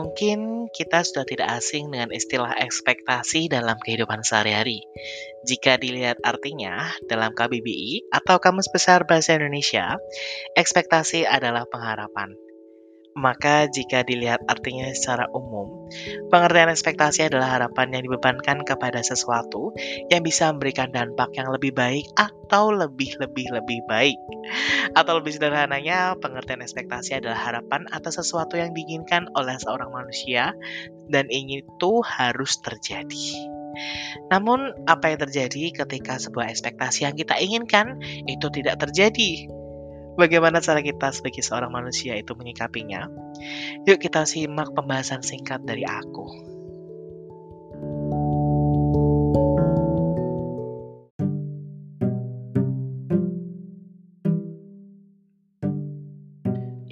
Mungkin kita sudah tidak asing dengan istilah ekspektasi dalam kehidupan sehari-hari. Jika dilihat artinya dalam KBBI atau Kamus Besar Bahasa Indonesia, ekspektasi adalah pengharapan. Maka jika dilihat artinya secara umum, pengertian ekspektasi adalah harapan yang dibebankan kepada sesuatu yang bisa memberikan dampak yang lebih baik atau lebih-lebih-lebih baik. Atau lebih sederhananya, pengertian ekspektasi adalah harapan atas sesuatu yang diinginkan oleh seorang manusia dan ingin itu harus terjadi. Namun, apa yang terjadi ketika sebuah ekspektasi yang kita inginkan itu tidak terjadi? Bagaimana cara kita sebagai seorang manusia itu menyikapinya? Yuk kita simak pembahasan singkat dari aku.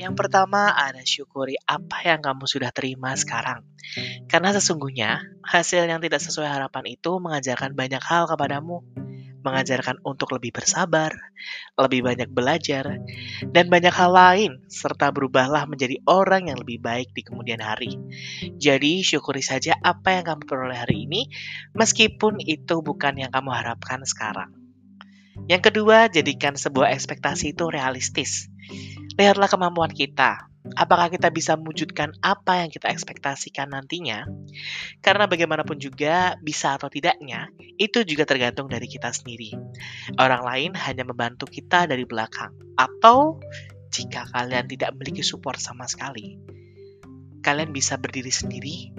Yang pertama ada syukuri apa yang kamu sudah terima sekarang. Karena sesungguhnya, hasil yang tidak sesuai harapan itu mengajarkan banyak hal kepadamu mengajarkan untuk lebih bersabar, lebih banyak belajar, dan banyak hal lain, serta berubahlah menjadi orang yang lebih baik di kemudian hari. Jadi, syukuri saja apa yang kamu peroleh hari ini, meskipun itu bukan yang kamu harapkan sekarang. Yang kedua, jadikan sebuah ekspektasi itu realistis. Lihatlah kemampuan kita, apakah kita bisa mewujudkan apa yang kita ekspektasikan nantinya? Karena bagaimanapun juga, bisa atau tidaknya, itu juga tergantung dari kita sendiri. Orang lain hanya membantu kita dari belakang. Atau, jika kalian tidak memiliki support sama sekali, kalian bisa berdiri sendiri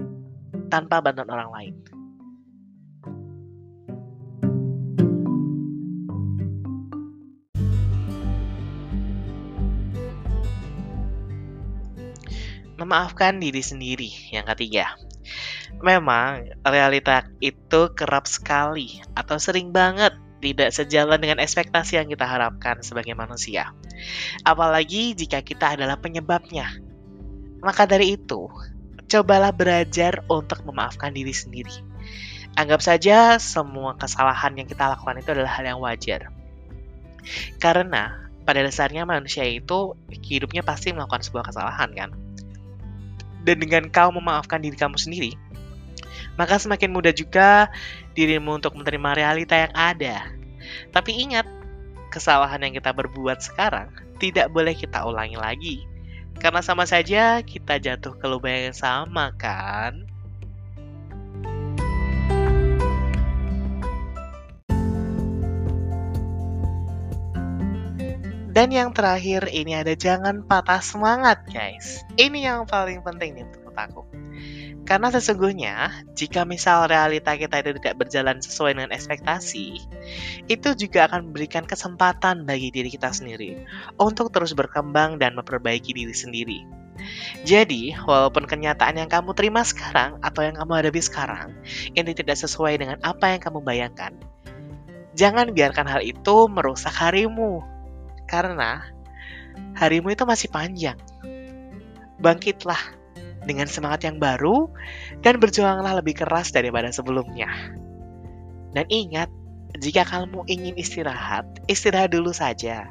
tanpa bantuan orang lain. Memaafkan diri sendiri. Yang ketiga, memang realita itu kerap sekali atau sering banget tidak sejalan dengan ekspektasi yang kita harapkan sebagai manusia. Apalagi jika kita adalah penyebabnya. Maka dari itu, cobalah belajar untuk memaafkan diri sendiri. Anggap saja semua kesalahan yang kita lakukan itu adalah hal yang wajar. Karena pada dasarnya manusia itu hidupnya pasti melakukan sebuah kesalahan kan dan dengan kau memaafkan diri kamu sendiri, maka semakin mudah juga dirimu untuk menerima realita yang ada. Tapi ingat, kesalahan yang kita berbuat sekarang tidak boleh kita ulangi lagi. Karena sama saja kita jatuh ke lubang yang sama, kan? Dan yang terakhir ini ada jangan patah semangat guys. Ini yang paling penting nih untuk aku. Karena sesungguhnya, jika misal realita kita itu tidak berjalan sesuai dengan ekspektasi, itu juga akan memberikan kesempatan bagi diri kita sendiri untuk terus berkembang dan memperbaiki diri sendiri. Jadi, walaupun kenyataan yang kamu terima sekarang atau yang kamu hadapi sekarang ini tidak sesuai dengan apa yang kamu bayangkan, jangan biarkan hal itu merusak harimu karena harimu itu masih panjang. Bangkitlah dengan semangat yang baru dan berjuanglah lebih keras daripada sebelumnya. Dan ingat, jika kamu ingin istirahat, istirahat dulu saja.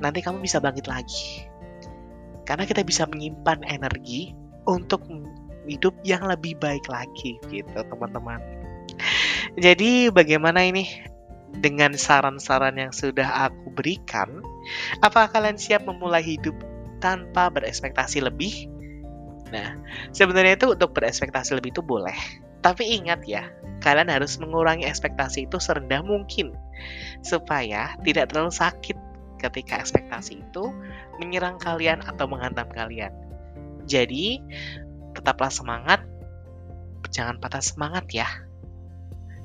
Nanti kamu bisa bangkit lagi. Karena kita bisa menyimpan energi untuk hidup yang lebih baik lagi gitu, teman-teman. Jadi bagaimana ini dengan saran-saran yang sudah aku berikan, apakah kalian siap memulai hidup tanpa berekspektasi lebih? Nah, sebenarnya itu untuk berekspektasi lebih itu boleh. Tapi ingat ya, kalian harus mengurangi ekspektasi itu serendah mungkin supaya tidak terlalu sakit ketika ekspektasi itu menyerang kalian atau menghantam kalian. Jadi, tetaplah semangat, jangan patah semangat ya.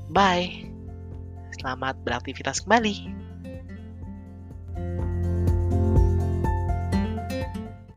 Bye. Selamat beraktivitas kembali.